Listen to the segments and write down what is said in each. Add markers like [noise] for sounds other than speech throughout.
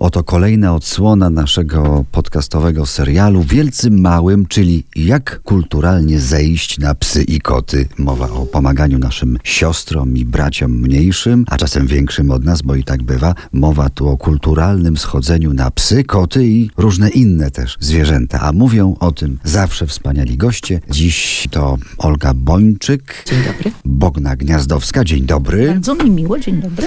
Oto kolejna odsłona naszego podcastowego serialu Wielcym Małym, czyli jak kulturalnie zejść na psy i koty. Mowa o pomaganiu naszym siostrom i braciom mniejszym, a czasem większym od nas, bo i tak bywa. Mowa tu o kulturalnym schodzeniu na psy, koty i różne inne też zwierzęta. A mówią o tym zawsze wspaniali goście. Dziś to Olga Bończyk, Dzień dobry. Bogna Gniazdowska. Dzień dobry. Bardzo mi miło, dzień dobry.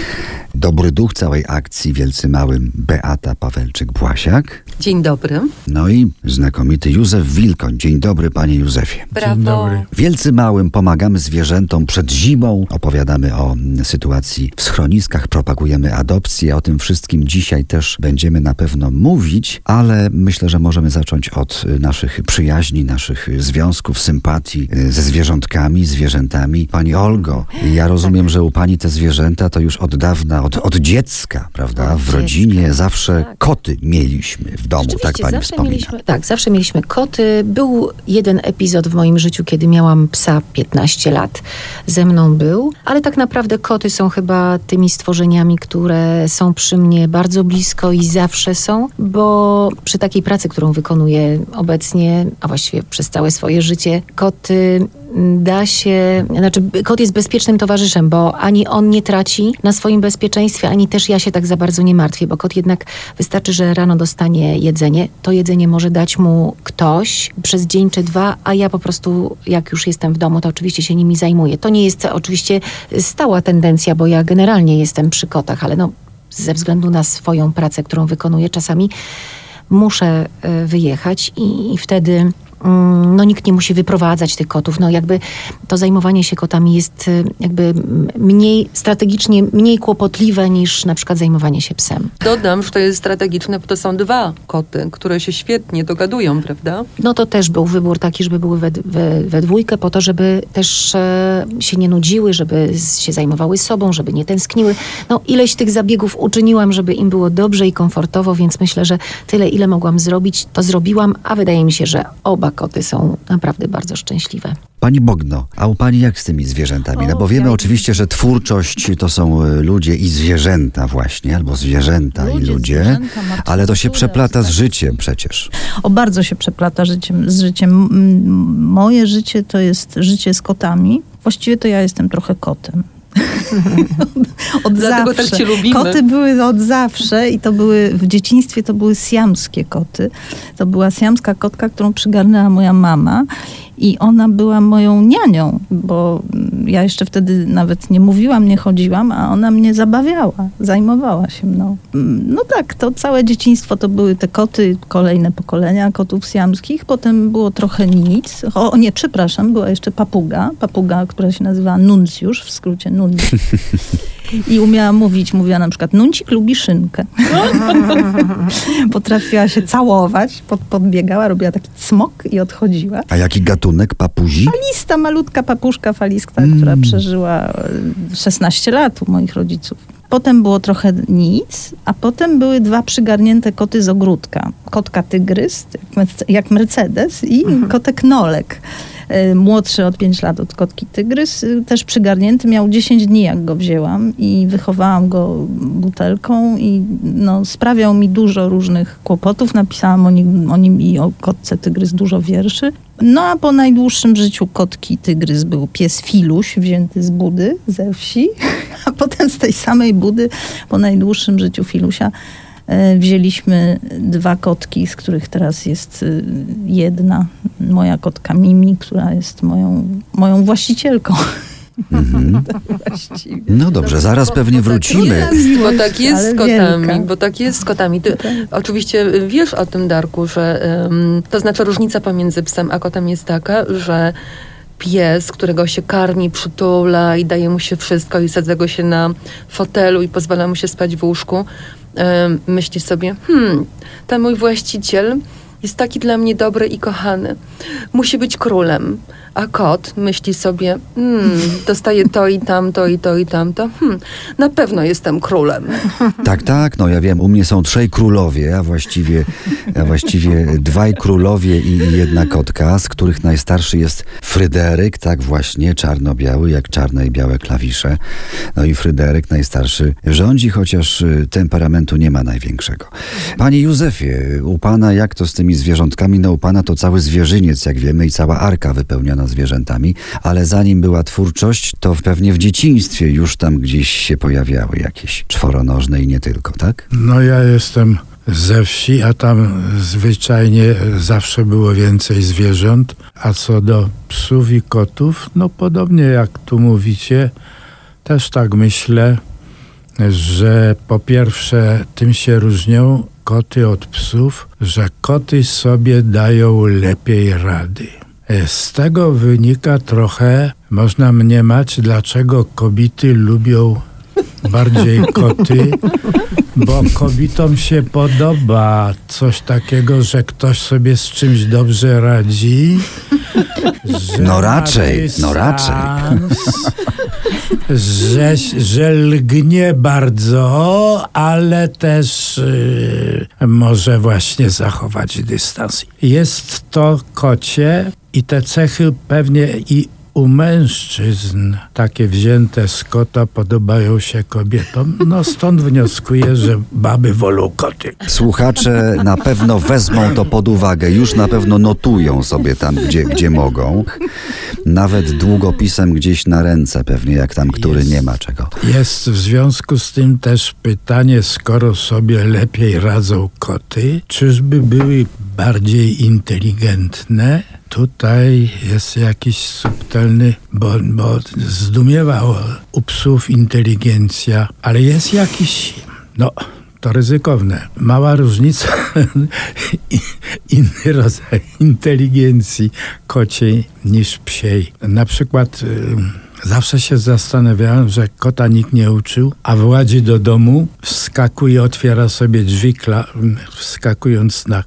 Dobry duch całej akcji Wielcy Małym Beata Pawelczyk-Błasiak. Dzień dobry. No i znakomity Józef Wilkoń. Dzień dobry, panie Józefie. Brawo. Wielcy Małym pomagamy zwierzętom przed zimą, opowiadamy o sytuacji w schroniskach, propagujemy adopcję. O tym wszystkim dzisiaj też będziemy na pewno mówić, ale myślę, że możemy zacząć od y, naszych przyjaźni, naszych związków, sympatii y, ze zwierzątkami, zwierzętami. Pani Olgo, ja rozumiem, że u pani te zwierzęta to już od dawna, od, od dziecka, prawda? Od W dziecka, rodzinie zawsze tak. koty mieliśmy w domu, tak pani zawsze wspomina. mieliśmy, tak, zawsze mieliśmy koty. Był jeden epizod w moim życiu, kiedy miałam psa 15 lat. Ze mną był, ale tak naprawdę koty są chyba tymi stworzeniami, które są przy mnie bardzo blisko i zawsze są, bo przy takiej pracy, którą wykonuję obecnie, a właściwie przez całe swoje życie, koty da się, znaczy kot jest bezpiecznym towarzyszem, bo ani on nie traci na swoim bezpieczeństwie, ani też ja się tak za bardzo nie martwię, bo kot jednak wystarczy, że rano dostanie jedzenie, to jedzenie może dać mu ktoś przez dzień czy dwa, a ja po prostu jak już jestem w domu, to oczywiście się nimi zajmuję. To nie jest oczywiście stała tendencja, bo ja generalnie jestem przy kotach, ale no ze względu na swoją pracę, którą wykonuję, czasami muszę e, wyjechać i, i wtedy no nikt nie musi wyprowadzać tych kotów. No jakby to zajmowanie się kotami jest e, jakby mniej strategicznie, mniej kłopotliwe niż na przykład zajmowanie się psem. Dodam, że to jest strategiczne, bo to są dwa koty, które się świetnie dogadują, prawda? No to też był wybór taki, żeby były we, we, we dwójkę po to, żeby też e, się nie nudziły, żeby się zajmowały sobą, żeby nie tęskniły. No ileś tych zabiegów uczyniłam, żeby im było dobrze i komfortowo, więc myślę, że tyle, ile mogłam zrobić, to zrobiłam, a wydaje mi się, że oba koty są naprawdę bardzo szczęśliwe. Pani Bogno, a u pani jak z tymi zwierzętami? No bo wiemy ja- oczywiście, że twórczość to są y, ludzie i zwierzęta właśnie, albo zwierzęta i Ludzie, ludzie, zwierzęta, matki ale to się przeplata z tak. życiem przecież. O, bardzo się przeplata życiem, z życiem. Moje życie to jest życie z kotami. Właściwie to ja jestem trochę kotem. [laughs] od Dlatego zawsze. tak cię lubimy. Koty były od zawsze i to były, w dzieciństwie to były siamskie koty. To była siamska kotka, którą przygarnęła moja mama i ona była moją nianią, bo ja jeszcze wtedy nawet nie mówiłam, nie chodziłam, a ona mnie zabawiała, zajmowała się mną. No tak, to całe dzieciństwo to były te koty, kolejne pokolenia kotów siamskich, potem było trochę nic. O nie, przepraszam, była jeszcze papuga, papuga, która się nazywa Nuncjusz, w skrócie Nuncjusz. [laughs] I umiała mówić, mówiła na przykład, Nuncik lubi szynkę. [laughs] Potrafiła się całować, pod, podbiegała, robiła taki smok i odchodziła. A jaki gatunek papuzi? Falista, malutka papuszka falistka, Mm. która przeżyła e, 16 lat u moich rodziców. Potem było trochę nic, a potem były dwa przygarnięte koty z ogródka. Kotka tygrys, jak Merce- jak Mercedes i kotek Nolek. E, Młodszy od 5 lat od kotki tygrys, y, też przygarnięty, miał 10 dni jak go wzięłam i wychowałam go butelką i no, sprawiał mi dużo różnych kłopotów. Napisałam o nim, o nim i o kotce tygrys dużo wierszy. No a po najdłuższym życiu kotki tygrys był pies Filuś, wzięty z budy, ze wsi. [laughs] A potem z tej samej budy po najdłuższym życiu Filusia e, wzięliśmy dwa kotki, z których teraz jest y, jedna, moja kotka Mimi, która jest moją, moją właścicielką. [laughs] Mhm. [laughs] Właściwie. No dobrze, zaraz pewnie wrócimy. Jest, bo tak jest Ale z kotami, wielka. bo tak jest z kotami. Ty, Tak. oczywiście wiesz o tym, Darku, że to znaczy różnica pomiędzy psem a kotem jest taka, że pies, którego się karmi, przytula i daje mu się wszystko i sadza go się na fotelu i pozwala mu się spać w łóżku, myśli sobie, hmm, ten mój właściciel jest taki dla mnie dobry i kochany. Musi być królem. A kot myśli sobie, hmm, dostaję to i tamto i to i tamto. Hmm, na pewno jestem królem. [laughs] Tak, tak, no ja wiem, u mnie są trzej królowie, a właściwie, a właściwie dwaj królowie i jedna kotka, z których najstarszy jest Fryderyk, tak właśnie, czarno-biały, jak czarne i białe klawisze. No i Fryderyk najstarszy rządzi, chociaż y, temperamentu nie ma największego. Panie Józefie, u pana jak to z tymi zwierzątkami? No u pana to cały zwierzyniec, jak wiemy, i cała arka wypełniona zwierzętami, ale zanim była twórczość, to pewnie w dzieciństwie już tam gdzieś się pojawiały jakieś czworonożne i nie tylko, tak? No ja jestem ze wsi, a tam zwyczajnie zawsze było więcej zwierząt. A co do psów i kotów, no podobnie jak tu mówicie, też tak myślę, że po pierwsze tym się różnią koty od psów, że koty sobie dają lepiej rady. Z tego wynika trochę, można mniemać, dlaczego kobiety lubią bardziej [laughs] koty, bo kobietom się podoba coś takiego, że ktoś sobie z czymś dobrze radzi. że No raczej, no raczej. Że, że lgnie bardzo, ale też y, może właśnie zachować dystans. Jest to kocie i te cechy pewnie i u mężczyzn takie wzięte z kota podobają się kobietom. No stąd wnioskuję, że baby wolą koty. Słuchacze na pewno wezmą to pod uwagę, już na pewno notują sobie tam, gdzie, gdzie mogą. Nawet długopisem gdzieś na ręce pewnie, jak tam który Jest. nie ma czego. Jest w związku z tym też pytanie, skoro sobie lepiej radzą koty, czyżby były bardziej inteligentne? Tutaj jest jakiś subtelny, bo, bo zdumiewa o- u psów inteligencja, ale jest jakiś, no to ryzykowne. Mała różnica, [laughs] inny rodzaj inteligencji kociej niż psiej. Na przykład y, zawsze się zastanawiałem, że kota nikt nie uczył, a władzi do domu wskakuje, otwiera sobie drzwi, wskakując na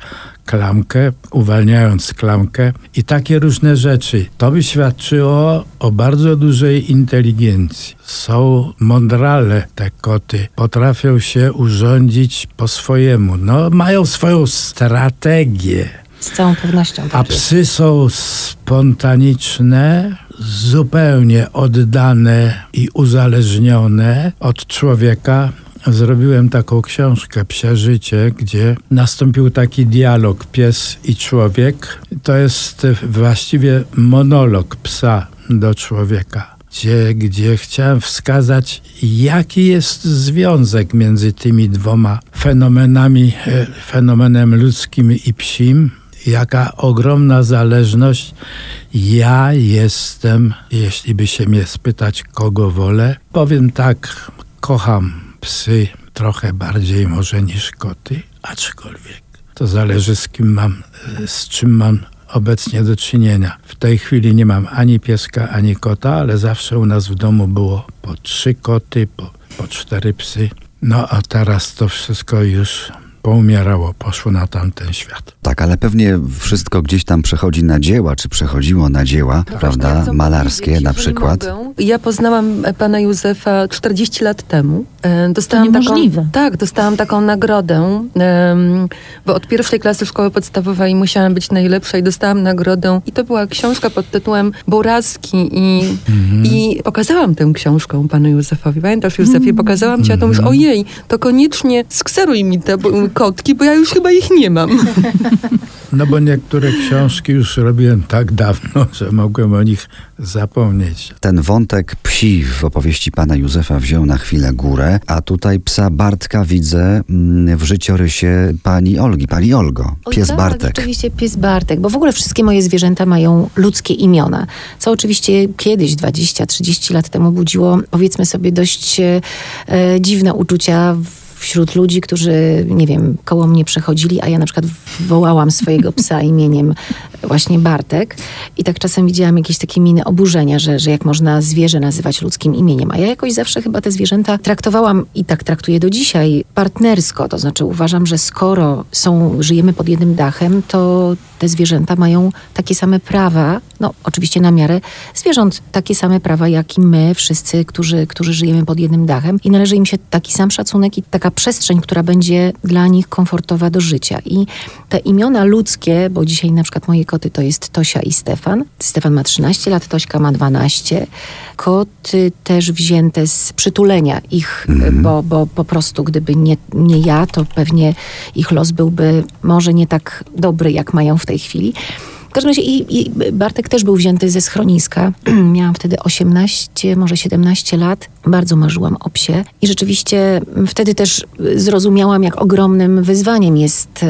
klamkę, uwalniając klamkę i takie różne rzeczy. To by świadczyło o bardzo dużej inteligencji. Są mądrale te koty, potrafią się urządzić po swojemu. No, mają swoją strategię. Z całą pewnością. A tak jest. psy są spontaniczne, zupełnie oddane i uzależnione od człowieka. Zrobiłem taką książkę Psie Życie, gdzie nastąpił taki dialog pies i człowiek. To jest właściwie monolog psa do człowieka. Gdzie, gdzie chciałem wskazać, jaki jest związek między tymi dwoma fenomenami, e, fenomenem ludzkim i psim, jaka ogromna zależność. Ja jestem, jeśli by się mnie spytać, kogo wolę, powiem tak, kocham psy trochę bardziej może niż koty, aczkolwiek to zależy z kim mam, e, z czym mam obecnie do czynienia. W tej chwili nie mam ani pieska, ani kota, ale zawsze u nas w domu było po trzy koty, po, po cztery psy. No a teraz to wszystko już poumierało, poszło na tamten świat. Tak, ale pewnie wszystko gdzieś tam przechodzi na dzieła, czy przechodziło na dzieła, No właśnie, prawda? chcę Malarskie powiedzieć, na przykład. Mogę, ja poznałam e, pana Józefa 40 lat temu. E, Dostałam niemożliwe. Taką, tak, dostałam taką nagrodę, bo od pierwszej klasy szkoły podstawowej musiałam być najlepsza i dostałam nagrodę. I to była książka pod tytułem Burazki i, i pokazałam tę książkę panu Józefowi. Pamiętasz Józefie, pokazałam ci, a to już ojej, to koniecznie skseruj mi te bo- kotki, bo ja już chyba ich nie mam. [laughs] No bo niektóre książki już robiłem tak dawno, [laughs] że mogłem o nich zapomnieć. Ten wątek psi w opowieści pana Józefa wziął na chwilę górę, a tutaj psa Bartka widzę mm, w życiorysie pani Olgi. Pani Olgo, Oj, pies tak, Bartek. Rzeczywiście pies Bartek, bo w ogóle wszystkie moje zwierzęta mają ludzkie imiona, co oczywiście kiedyś, 20-30 lat temu budziło, powiedzmy sobie, dość e, dziwne uczucia wśród ludzi, którzy, nie wiem, koło mnie przechodzili, a ja na przykład wołałam swojego psa imieniem właśnie Bartek. I tak czasem widziałam jakieś takie miny oburzenia, że, że jak można zwierzę nazywać ludzkim imieniem, a ja jakoś zawsze chyba te zwierzęta traktowałam i tak traktuję do dzisiaj partnersko, to znaczy uważam, że skoro są, żyjemy pod jednym dachem, to te zwierzęta mają takie same prawa, no oczywiście na miarę zwierząt, takie same prawa jak i my wszyscy, którzy, którzy żyjemy pod jednym dachem. I należy im się taki sam szacunek i taka przestrzeń, która będzie dla nich komfortowa do życia. I te imiona ludzkie, bo dzisiaj na przykład moje koty to jest Tosia i Stefan. Stefan ma 13 lat, Tośka ma 12. Koty też wzięte z przytulenia ich, bo, bo po prostu gdyby nie, nie ja, to pewnie ich los byłby może nie tak dobry, jak mają w tej chwili. W każdym razie i, i Bartek też był wzięty ze schroniska. [clears throat] Miałam wtedy 18, może 17 lat. Bardzo marzyłam o psie. I rzeczywiście wtedy też zrozumiałam, jak ogromnym wyzwaniem jest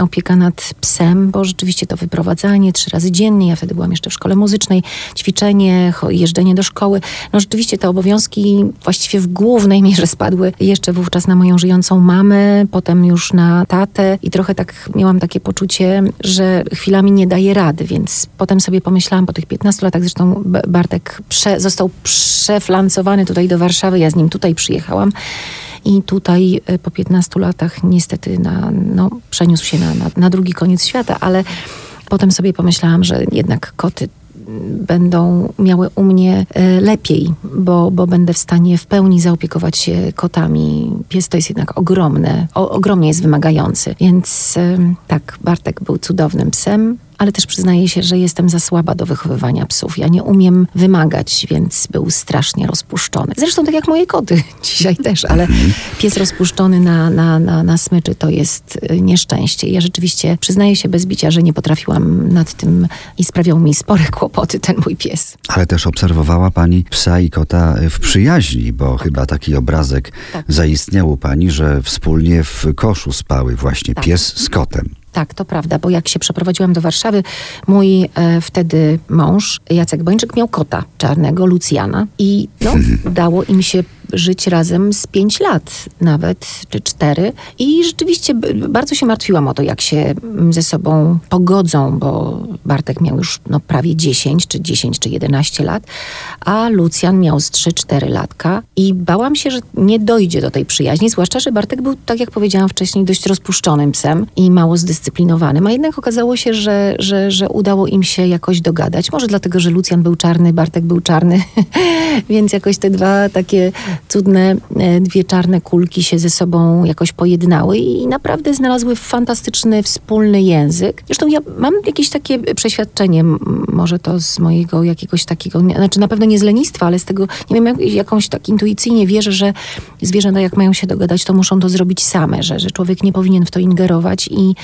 opieka nad psem, bo rzeczywiście to wyprowadzanie trzy razy dziennie. Ja wtedy byłam jeszcze w szkole muzycznej, ćwiczenie, jeżdżenie do szkoły. No rzeczywiście te obowiązki właściwie w głównej mierze spadły jeszcze wówczas na moją żyjącą mamę, potem już na tatę i trochę tak miałam takie poczucie, że chwilami nie daje rady, więc potem sobie pomyślałam po tych 15 latach, zresztą Bartek prze, został przeflancowany tutaj do Warszawy, ja z nim tutaj przyjechałam. I tutaj y, po 15 latach niestety na, no, przeniósł się na, na, na drugi koniec świata, ale potem sobie pomyślałam, że jednak koty będą miały u mnie e, lepiej, bo, bo będę w stanie w pełni zaopiekować się kotami. Pies to jest jednak ogromne, o, ogromnie jest wymagający. Więc tak, Bartek był cudownym psem. Ale też przyznaję się, że jestem za słaba do wychowywania psów. Ja nie umiem wymagać, więc był strasznie rozpuszczony. Zresztą tak jak moje koty [laughs] dzisiaj też, ale pies rozpuszczony na, na, na, na smyczy to jest y, nieszczęście. Ja rzeczywiście przyznaję się bez bicia, że nie potrafiłam nad tym i sprawiał mi spore [laughs] kłopoty ten mój pies. Ale też obserwowała pani psa i kota w przyjaźni, bo chyba taki obrazek Tak. zaistniał u pani, że wspólnie w koszu spały właśnie Tak. pies z kotem. Tak, to prawda, bo jak się przeprowadziłam do Warszawy, mój e, wtedy mąż, Jacek Bończyk, miał kota czarnego, Lucjana i no, [laughs] dało im się żyć razem z pięć lat nawet, czy cztery. I rzeczywiście bardzo się martwiłam o to, jak się mm, ze sobą pogodzą, bo Bartek miał już no, prawie 10, czy 10, czy 11 lat, a Lucjan miał z 3-4 latka i bałam się, że nie dojdzie do tej przyjaźni, zwłaszcza, że Bartek był, tak jak powiedziałam wcześniej, dość rozpuszczonym psem i mało zdyscyplinowanym, a jednak okazało się, że, że, że udało im się jakoś dogadać. Może dlatego, że Lucjan był czarny, Bartek był czarny, [laughs] więc jakoś te dwa takie cudne, e, dwie czarne kulki się ze sobą jakoś pojednały i naprawdę znalazły fantastyczny wspólny język. Zresztą ja mam jakieś takie przeświadczenie, może to z mojego jakiegoś takiego, znaczy na pewno nie z lenistwa, ale z tego, nie wiem, jak, jakąś tak intuicyjnie wierzę, że zwierzęta jak mają się dogadać, to muszą to zrobić same, że, że człowiek nie powinien w to ingerować i,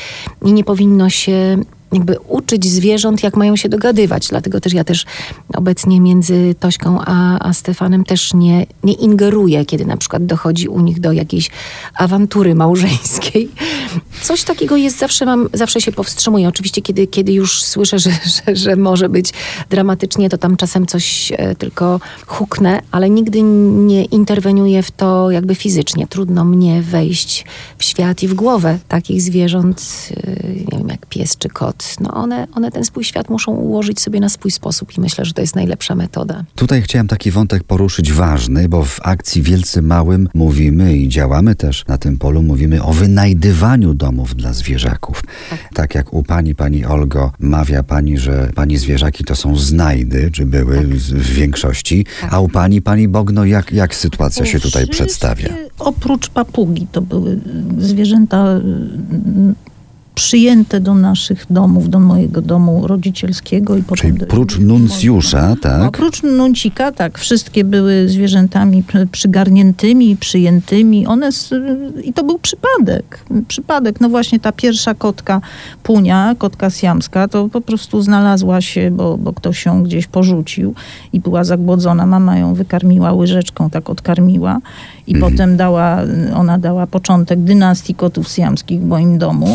i nie powinno się jakby uczyć zwierząt, jak mają się dogadywać. Dlatego też ja też obecnie między Tośką a, a Stefanem też nie, nie ingeruję, kiedy na przykład dochodzi u nich do jakiejś awantury małżeńskiej. Coś takiego jest, zawsze mam, zawsze się powstrzymuję. Oczywiście, kiedy, kiedy już słyszę, że, [laughs] że, że może być dramatycznie, to tam czasem coś e, tylko huknę, ale nigdy nie interweniuję w to jakby fizycznie. Trudno mnie wejść w świat i w głowę takich zwierząt, e, nie wiem, jak pies czy kot. No one, one ten swój świat muszą ułożyć sobie na swój sposób i myślę, że to jest najlepsza metoda. Tutaj chciałem taki wątek poruszyć ważny, bo w akcji Wielcy Małym mówimy i działamy też na tym polu, mówimy o wynajdywaniu domów dla zwierzaków. Tak, jak u pani, pani Olgo, mawia pani, że pani zwierzaki to są znajdy, czy były z- w większości, a u pani, pani Bogno, jak, jak sytuacja się tutaj przedstawia? Oprócz papugi, to były zwierzęta przyjęte do naszych domów, do mojego domu rodzicielskiego i potem Czyli do, prócz nuncjusza, mojego. tak? Oprócz nuncika, tak, wszystkie były zwierzętami przy- przygarniętymi, przyjętymi. One s- I to był przypadek. Przypadek. No właśnie ta pierwsza kotka Punia, kotka siamska, to po prostu znalazła się, bo, bo ktoś ją gdzieś porzucił i była zagłodzona. Mama ją wykarmiła łyżeczką, tak odkarmiła. I potem dała, ona dała początek dynastii kotów siamskich w moim domu.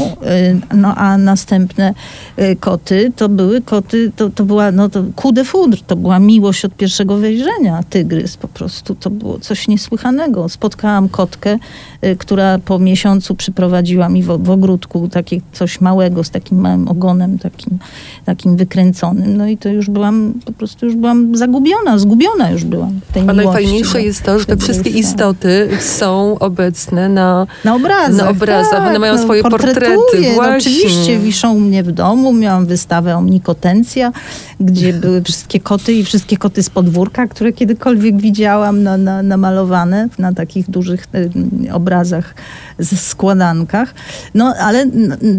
Y, No a następne y, koty to były koty, to, to była no to coup de foudre, to była miłość od pierwszego wejrzenia. Tygrys po prostu, to było coś niesłychanego. Spotkałam kotkę, y, która po miesiącu przyprowadziła mi w, w ogródku takie coś małego z takim małym ogonem, takim, takim wykręconym. No i to już byłam, po prostu już byłam zagubiona, zgubiona już byłam w tej A miłości. najfajniejsze jest to, że te wszystkie istoty są obecne na Na obrazach. Na obrazach. One mają swoje portretuję. portrety, No, oczywiście wiszą u mnie w domu. Miałam wystawę Omnikotencja, gdzie były [laughs] wszystkie koty i wszystkie koty z podwórka, które kiedykolwiek widziałam na, na, namalowane na takich dużych obrazach z składankach. No ale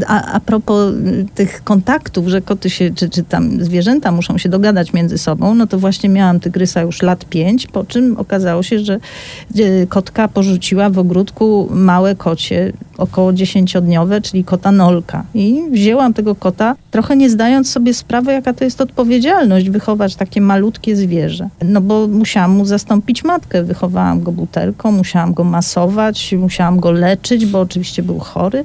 a, a propos y, tych kontaktów, że koty się, czy, czy tam zwierzęta muszą się dogadać między sobą, no to właśnie miałam tygrysa już lat pięć, po czym okazało się, że kotka porzuciła w ogródku małe kocie, około dziesięciodniowe, czyli kota Nolka. I wzięłam tego kota, trochę nie zdając sobie sprawy, jaka to jest odpowiedzialność, wychować takie malutkie zwierzę. No bo musiałam mu zastąpić matkę. Wychowałam go butelką, musiałam go masować, musiałam go leczyć, bo oczywiście był chory.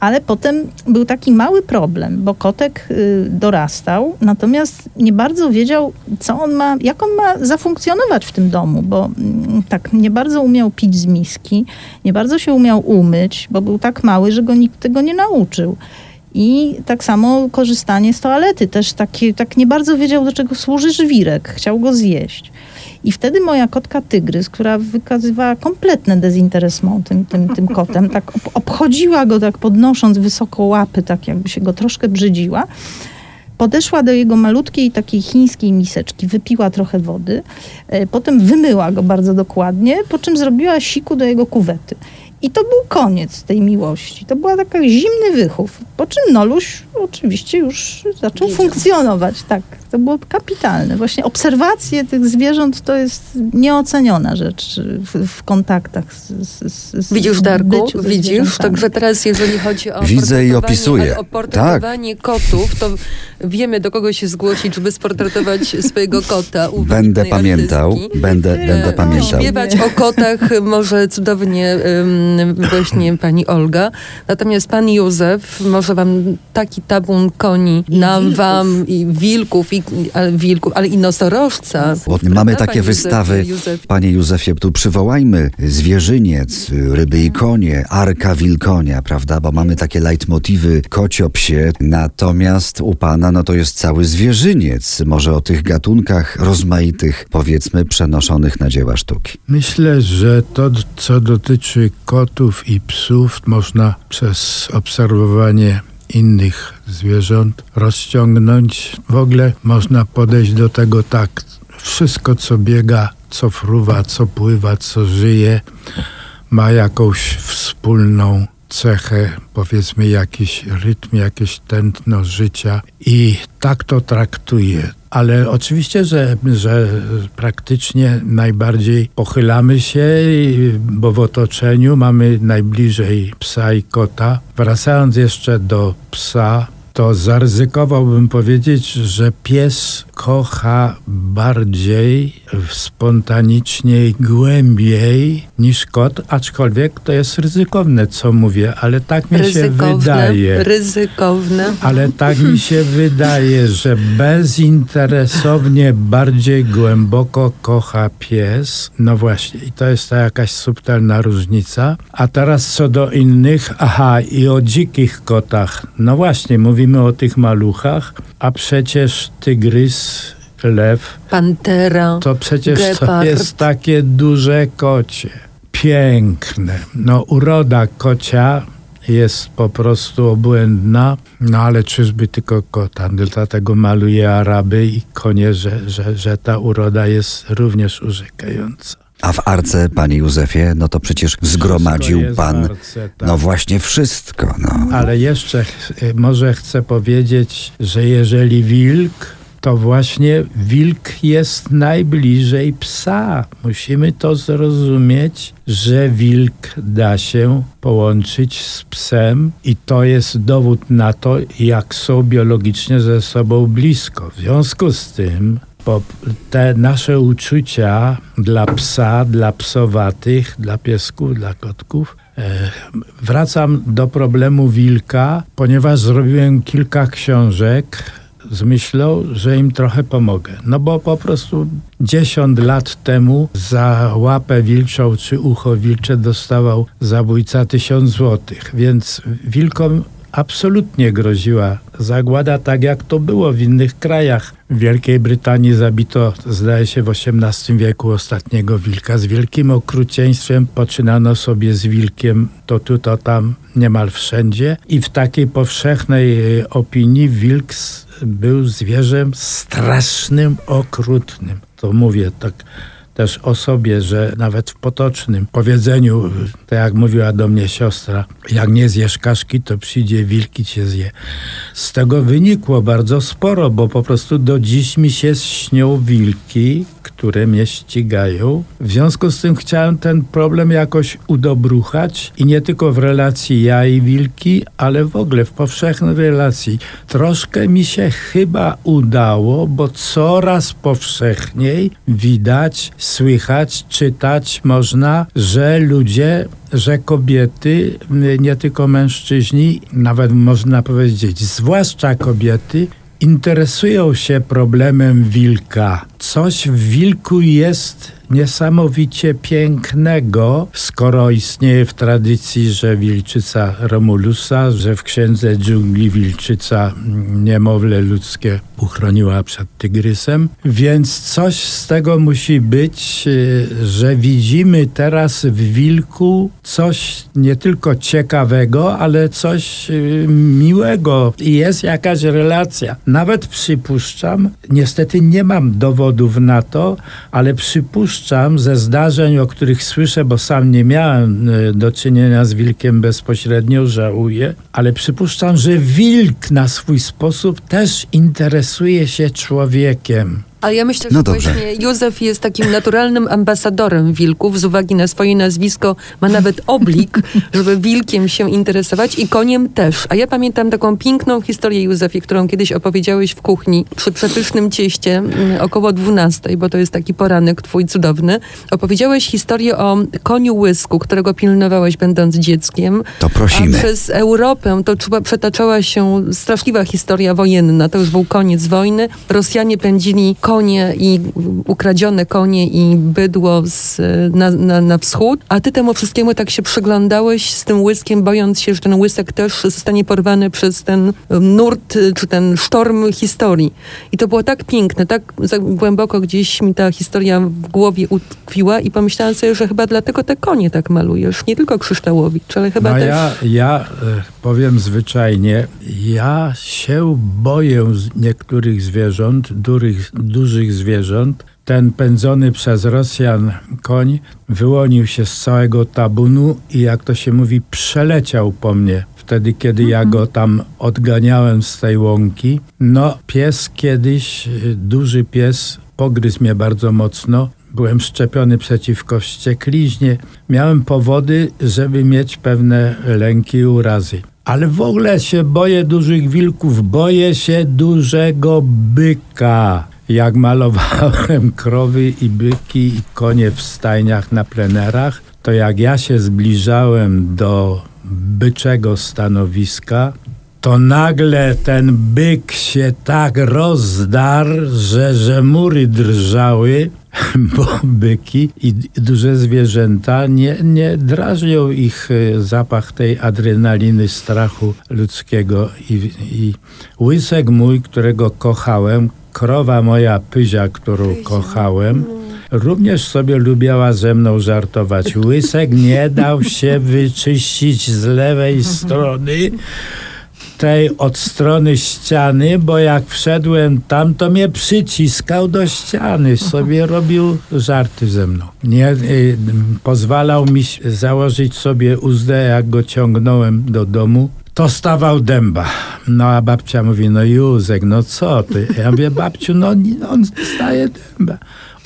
Ale potem był taki mały problem, bo kotek y, dorastał, natomiast nie bardzo wiedział, co on ma, jak on ma zafunkcjonować w tym domu, bo mm, tak nie bardzo umiał pić z miski, nie bardzo się umiał umyć, bo był tak mały, że go nikt tego nie nauczył. I tak samo korzystanie z toalety. Też taki, tak nie bardzo wiedział, do czego służy żwirek. Chciał go zjeść. I wtedy moja kotka Tygrys, która wykazywała kompletne dezinteresment tym, tym, tym kotem, [laughs] tak ob- obchodziła go tak podnosząc wysoko łapy, tak jakby się go troszkę brzydziła, podeszła do jego malutkiej takiej chińskiej miseczki, wypiła trochę wody, e, potem wymyła go bardzo dokładnie, po czym zrobiła siku do jego kuwety. I to był koniec tej miłości. To była taka zimny wychów. Po czym Noluś oczywiście już zaczął Wiedział. funkcjonować. Tak, to było kapitalne. Właśnie obserwacje tych zwierząt to jest nieoceniona rzecz w, w kontaktach z, z, z, Widzisz, Darku? Widzisz? Także teraz, jeżeli chodzi o Widzę i portretowanie- opisuję. O portretowanie kotów, to wiemy, do kogo się zgłosić, żeby sportretować [laughs] swojego kota. u Będę pamiętał, artystki. będę, będę E, pamiętał. Śpiewać o kotach może cudownie ym, właśnie pani Olga. Natomiast pan Józef może wam taki tabun koni, I nam, wilków. wam i wilków, wilków, ale i nosorożca. Bo mamy takie wystawy. Józefie, Józef. Panie Józefie, tu przywołajmy zwierzyniec, ryby i konie, arka wilkonia, prawda? Bo mamy takie leitmotywy kocio-psie. Natomiast u pana, no to jest cały zwierzyniec. Może o tych gatunkach rozmaitych, powiedzmy, przenoszonych na dzieła sztuki. Myślę, że to, co dotyczy kotów i psów, można przez obserwowanie innych zwierząt rozciągnąć. W ogóle można podejść do tego tak. Wszystko, co biega, co fruwa, co pływa, co żyje, ma jakąś wspólną cechę, powiedzmy jakiś rytm, jakieś tętno życia i tak to traktuję. Ale oczywiście, że, że praktycznie najbardziej pochylamy się, bo w otoczeniu mamy najbliżej psa i kota. Wracając jeszcze do psa, to zaryzykowałbym powiedzieć, że pies kocha bardziej, spontaniczniej, głębiej niż kot, aczkolwiek to jest ryzykowne, co mówię, ale tak mi się Ryzykowne, wydaje. ryzykowne. Ale tak mi się [laughs] wydaje, że bezinteresownie, bardziej głęboko kocha pies. No właśnie, i to jest ta jakaś subtelna różnica. A teraz co do innych, aha, i o dzikich kotach. No właśnie, mówimy o tych maluchach, a przecież tygrys, lew, Pantera. to przecież to Gepard. jest takie duże kocie. Piękne. No uroda kocia jest po prostu obłędna, no ale czyżby tylko kota. Dlatego maluję Araby i konie, że, że, że ta uroda jest również urzekająca. A w arce, panie Józefie, no to przecież zgromadził pan, arce, tak. no właśnie wszystko. No. Ale jeszcze ch- może chcę powiedzieć, że jeżeli wilk, to właśnie wilk jest najbliżej psa. Musimy to zrozumieć, że wilk da się połączyć z psem i to jest dowód na to, jak są biologicznie ze sobą blisko. W związku z tym bo te nasze uczucia dla psa, dla psowatych, dla piesków, dla kotków. E, wracam do problemu wilka, ponieważ zrobiłem kilka książek z myślą, że im trochę pomogę. No bo po prostu 10 lat temu za łapę wilczą czy ucho wilcze dostawał zabójca tysiąc złotych, więc wilkom absolutnie groziła zagłada, tak jak to było w innych krajach. W Wielkiej Brytanii zabito, zdaje się, w XVIII wieku ostatniego wilka. Z wielkim okrucieństwem poczynano sobie z wilkiem to tu, to tam, niemal wszędzie. I w takiej powszechnej e, opinii wilk był zwierzem strasznym, okrutnym. To mówię tak też o sobie, że nawet w potocznym powiedzeniu, tak jak mówiła do mnie siostra, jak nie zjesz kaszki, to przyjdzie wilki cię zje. Z tego wynikło bardzo sporo, bo po prostu do dziś mi się śnią wilki, które mnie ścigają. W związku z tym chciałem ten problem jakoś udobruchać i nie tylko w relacji ja i wilki, ale w ogóle w powszechnej relacji. Troszkę mi się chyba udało, bo coraz powszechniej widać, słychać, czytać można, że ludzie że kobiety, nie tylko mężczyźni, nawet można powiedzieć, zwłaszcza kobiety, interesują się problemem wilka. Coś w wilku jest niesamowicie pięknego, skoro istnieje w tradycji, że wilczyca Romulusa, że w księdze dżungli wilczyca niemowlę ludzkie uchroniła przed tygrysem. Więc coś z tego musi być, y, że widzimy teraz w wilku coś nie tylko ciekawego, ale coś y, miłego i jest jakaś relacja. Nawet przypuszczam, niestety nie mam dowodów na to, ale przypuszczam ze zdarzeń, o których słyszę, bo sam nie miałem y, do czynienia z wilkiem bezpośrednio, żałuję, ale przypuszczam, że wilk na swój sposób też interesuje się człowiekiem. Ale ja myślę, No że dobrze. właśnie Józef jest takim naturalnym ambasadorem wilków. Z uwagi na swoje nazwisko ma nawet oblik, żeby wilkiem się interesować i koniem też. A ja pamiętam taką piękną historię, Józefie, którą kiedyś opowiedziałeś w kuchni przy przepysznym cieście mm, około 12, bo to jest taki poranek twój cudowny. Opowiedziałeś historię o koniu łysku, którego pilnowałeś będąc dzieckiem. To prosimy. A przez Europę to trzeba- przetaczała się straszliwa historia wojenna. To już był koniec wojny. Rosjanie pędzili konie i ukradzione konie i bydło z, na, na, na wschód, a ty temu wszystkiemu tak się przyglądałeś z tym łyskiem, bojąc się, że ten łysek też zostanie porwany przez ten nurt, y, czy ten sztorm historii. I to było tak piękne, tak głęboko gdzieś mi ta historia w głowie utkwiła i pomyślałam sobie, że chyba dlatego te konie tak malujesz. Nie tylko Krzyształowicz, ale chyba no też... ja, ja e, powiem zwyczajnie, ja się boję niektórych zwierząt, dużych, dużych zwierząt. Ten pędzony przez Rosjan koń wyłonił się z całego tabunu i jak to się mówi, przeleciał po mnie. Wtedy, kiedy ja go tam odganiałem z tej łąki. No, pies kiedyś, duży pies, pogryzł mnie bardzo mocno. Byłem szczepiony przeciwko wściekliźnie. Miałem powody, żeby mieć pewne lęki i urazy. Ale w ogóle się boję dużych wilków, boję się dużego byka. Jak malowałem [laughs] krowy i byki i konie w stajniach na plenerach, to jak ja się zbliżałem do byczego stanowiska, to nagle ten byk się tak rozdarł, że, że mury drżały, [laughs] bo byki i duże zwierzęta nie, nie drażnią ich e, zapach tej adrenaliny strachu ludzkiego. I, I łysek mój, którego kochałem, krowa moja pyzia, którą kochałem, również sobie lubiła ze mną żartować. Łysek nie dał się wyczyścić z lewej strony tej od strony ściany, bo jak wszedłem tam, to mnie przyciskał do ściany, sobie robił żarty ze mną. Nie y, pozwalał mi założyć sobie uzdę, jak go ciągnąłem do domu. To stawał dęba. No a babcia mówi, no Józek, no co ty? Ja mówię, babciu, no on staje dęba.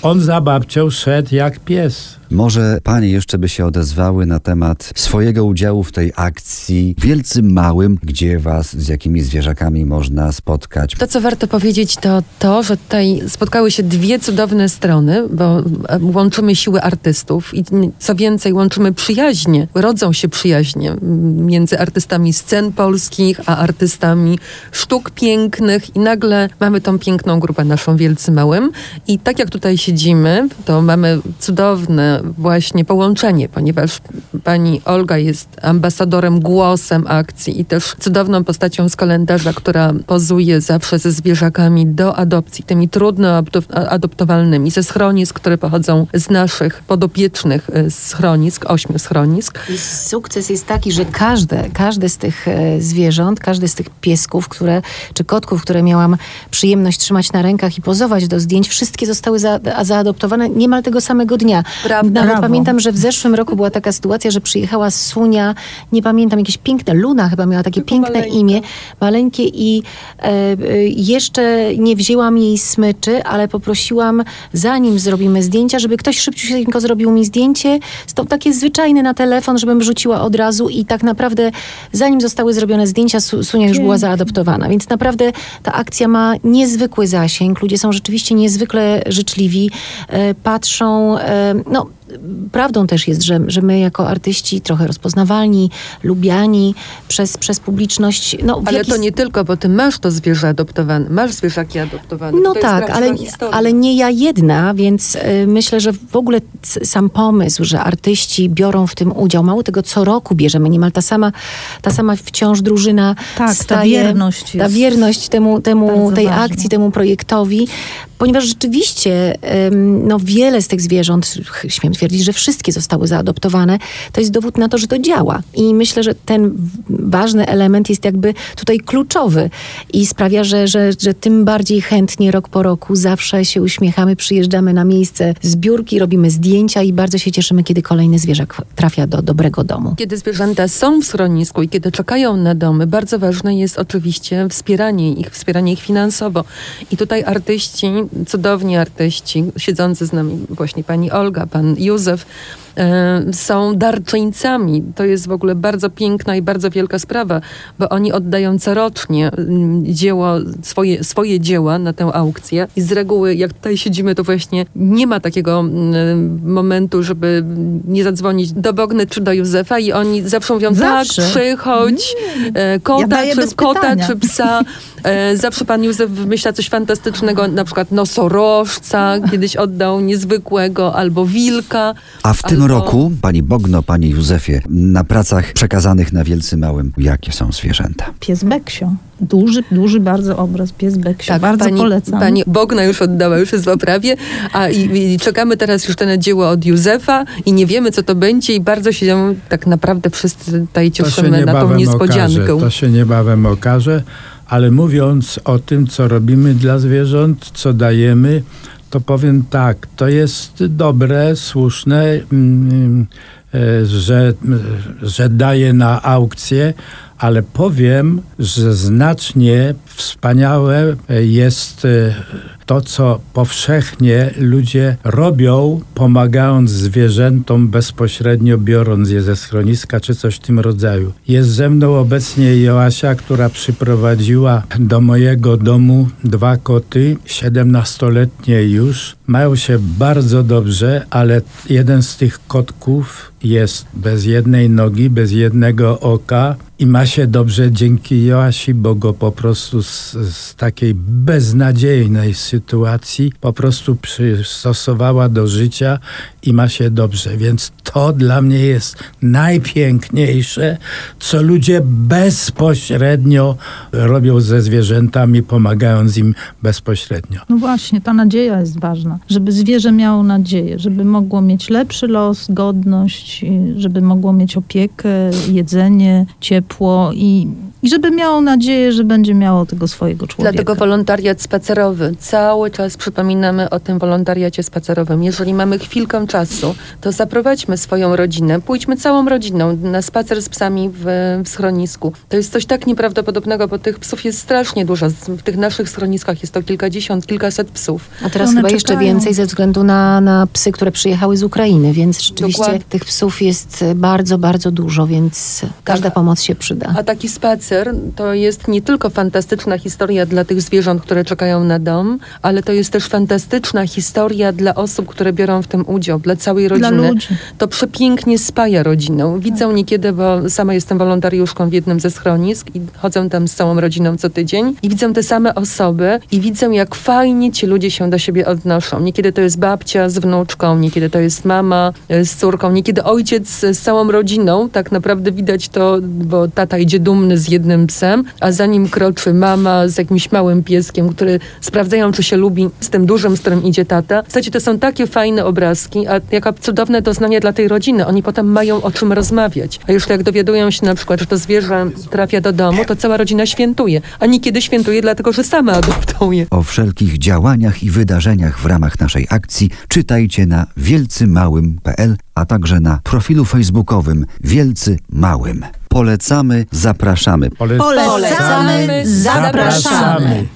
On za babcią szedł jak pies. Może panie jeszcze by się odezwały na temat swojego udziału w tej akcji Wielcym Małym, gdzie was z jakimi zwierzakami można spotkać. To, co warto powiedzieć, to to, że tutaj spotkały się dwie cudowne strony, bo e, łączymy siły artystów i co więcej, łączymy przyjaźnie. Rodzą się przyjaźnie między artystami scen polskich, a artystami sztuk pięknych i nagle mamy tą piękną grupę naszą Wielcy Małym i tak jak tutaj siedzimy, to mamy cudowne właśnie połączenie, ponieważ pani Olga jest ambasadorem, głosem akcji i też cudowną postacią z kalendarza, która pozuje zawsze ze zwierzakami do adopcji, tymi trudno adop- adoptowalnymi, ze schronisk, które pochodzą z naszych podopiecznych e, schronisk, ośmiu schronisk. I sukces jest taki, że każde, każde z tych e, zwierząt, każdy z tych piesków, które, czy kotków, które miałam przyjemność trzymać na rękach i pozować do zdjęć, wszystkie zostały za, zaadoptowane niemal tego samego dnia. Prawda. Nawet Brawo. pamiętam, że w zeszłym roku była taka sytuacja, że przyjechała Sunia, nie pamiętam, jakieś piękne, Luna chyba miała takie piękne maleńka. imię, maleńkie i e, e, jeszcze nie wzięłam jej smyczy, ale poprosiłam, zanim zrobimy zdjęcia, żeby ktoś szybciutko zrobił mi zdjęcie. To takie zwyczajne na telefon, żebym rzuciła od razu i tak naprawdę zanim zostały zrobione zdjęcia, Su- Sunia już była zaadoptowana. Więc naprawdę ta akcja ma niezwykły zasięg. Ludzie są rzeczywiście niezwykle życzliwi, e, patrzą, e, no prawdą też jest, że, że my jako artyści trochę rozpoznawalni, lubiani przez, przez publiczność. No, Ale jaki to nie tylko, bo ty masz to zwierzę adoptowane, masz zwierzaki adoptowane. no to tak, ale, historia. ale nie ja jedna, więc y, myślę, że w ogóle sam pomysł, że artyści biorą w tym udział, mało tego co roku bierzemy, niemal ta sama, ta sama wciąż drużyna Tak, ta staje, wierność ta wierność temu, temu tej ważna. akcji, temu projektowi, ponieważ rzeczywiście no, wiele z tych zwierząt, śmiem twierdzić, że wszystkie zostały zaadoptowane, to jest dowód na to, że to działa. I myślę, że ten ważny element jest jakby tutaj kluczowy i sprawia, że, że, że tym bardziej chętnie rok po roku zawsze się uśmiechamy, przyjeżdżamy na miejsce zbiórki, robimy zdjęcia i bardzo się cieszymy, kiedy kolejny zwierzak trafia do dobrego domu. Kiedy zwierzęta są w schronisku i kiedy czekają na domy, bardzo ważne jest oczywiście wspieranie ich, wspieranie ich finansowo. I tutaj artyści, cudowni artyści, siedzący z nami właśnie pani Olga, pan Józef, e, są darczyńcami. To jest w ogóle bardzo piękna i bardzo wielka sprawa, bo oni oddają corocznie mm, dzieło, swoje, swoje dzieła na tę aukcję. I z reguły, jak tutaj siedzimy, to właśnie nie ma takiego mm, momentu, żeby nie zadzwonić do Bogny czy do Józefa i oni zawsze mówią, Zawsze. tak, przychodź, e, kota, daję czy, kota pytania. czy psa. E, zawsze pan Józef wymyśla coś fantastycznego, na przykład nosorożca, kiedyś oddał niezwykłego, albo wilka. A w tym albo- roku, pani Bogno, panie Józefie, na pracach przekazanych na Wielcy Małym, jakie są zwierzęta? Pies Beksio. Duży, duży bardzo obraz, pies Beksio. bardzo Tak, pani, polecam. Pani Bogna już oddała, już jest w oprawie, a i, i czekamy teraz już na dzieło od Józefa i nie wiemy, co to będzie i bardzo się tak naprawdę wszyscy tutaj cieszymy na tą niebawem niespodziankę. okaże. To się niebawem okaże, ale mówiąc o tym, co robimy dla zwierząt, co dajemy, to powiem tak, to jest dobre, słuszne, mm, e, że, że daję na aukcję, ale powiem, że znacznie wspaniałe jest e, to, co powszechnie ludzie robią, pomagając zwierzętom bezpośrednio, biorąc je ze schroniska czy coś w tym rodzaju. Jest ze mną obecnie Joasia, która przyprowadziła do mojego domu dwa koty, 17-letnie już. Mają się bardzo dobrze, ale jeden z tych kotków jest bez jednej nogi, bez jednego oka i ma się dobrze dzięki Joasi, bo go po prostu z, z takiej beznadziejnej sytuacji po prostu przystosowała do życia i ma się dobrze. Więc to dla mnie jest najpiękniejsze, co ludzie bezpośrednio robią ze zwierzętami, pomagając im bezpośrednio. No właśnie, ta nadzieja jest ważna. Żeby zwierzę miało nadzieję, żeby mogło mieć lepszy los, godność, żeby mogło mieć opiekę, jedzenie, ciepło i i żeby miało nadzieję, że będzie miało tego swojego człowieka. Dlatego wolontariat spacerowy. Cały czas przypominamy o tym wolontariacie spacerowym. Jeżeli mamy chwilkę czasu, to zaprowadźmy swoją rodzinę, pójdźmy całą rodziną na spacer z psami w, w schronisku. To jest coś tak nieprawdopodobnego, bo tych psów jest strasznie dużo. W tych naszych schroniskach jest to kilkadziesiąt, kilkaset psów. A teraz One chyba jeszcze czekają. więcej ze względu na, na psy, które przyjechały z Ukrainy, więc rzeczywiście Dokładnie. tych psów jest bardzo, bardzo dużo, więc każda Tak. pomoc się przyda. A taki spacer to jest nie tylko fantastyczna historia dla tych zwierząt, które czekają na dom, ale to jest też fantastyczna historia dla osób, które biorą w tym udział, dla całej Dla rodziny. ludzi. To przepięknie spaja rodzinę. Widzę niekiedy, bo sama jestem wolontariuszką w jednym ze schronisk i chodzę tam z całą rodziną co tydzień i widzę te same osoby i widzę, jak fajnie ci ludzie się do siebie odnoszą. Niekiedy to jest babcia z wnuczką, niekiedy to jest mama e, z córką, niekiedy ojciec z całą rodziną. Tak naprawdę widać to, bo tata idzie dumny z jednym psem, a za nim kroczy mama z jakimś małym pieskiem, który sprawdzają, czy się lubi z tym dużym, z którym idzie tata. W zasadzie to są takie fajne obrazki, a jaka cudowne doznanie dla tej rodziny. Oni potem mają o czym rozmawiać. A już jak dowiadują się na przykład, że to zwierzę trafia do domu, to cała rodzina świętuje. A niekiedy świętuje dlatego, że sama adoptuje. O wszelkich działaniach i wydarzeniach w ramach naszej akcji czytajcie na wielcymałym.pl, a także na profilu facebookowym Wielcy Małym. Polecamy, zapraszamy. Pole- Polecamy, zapraszamy.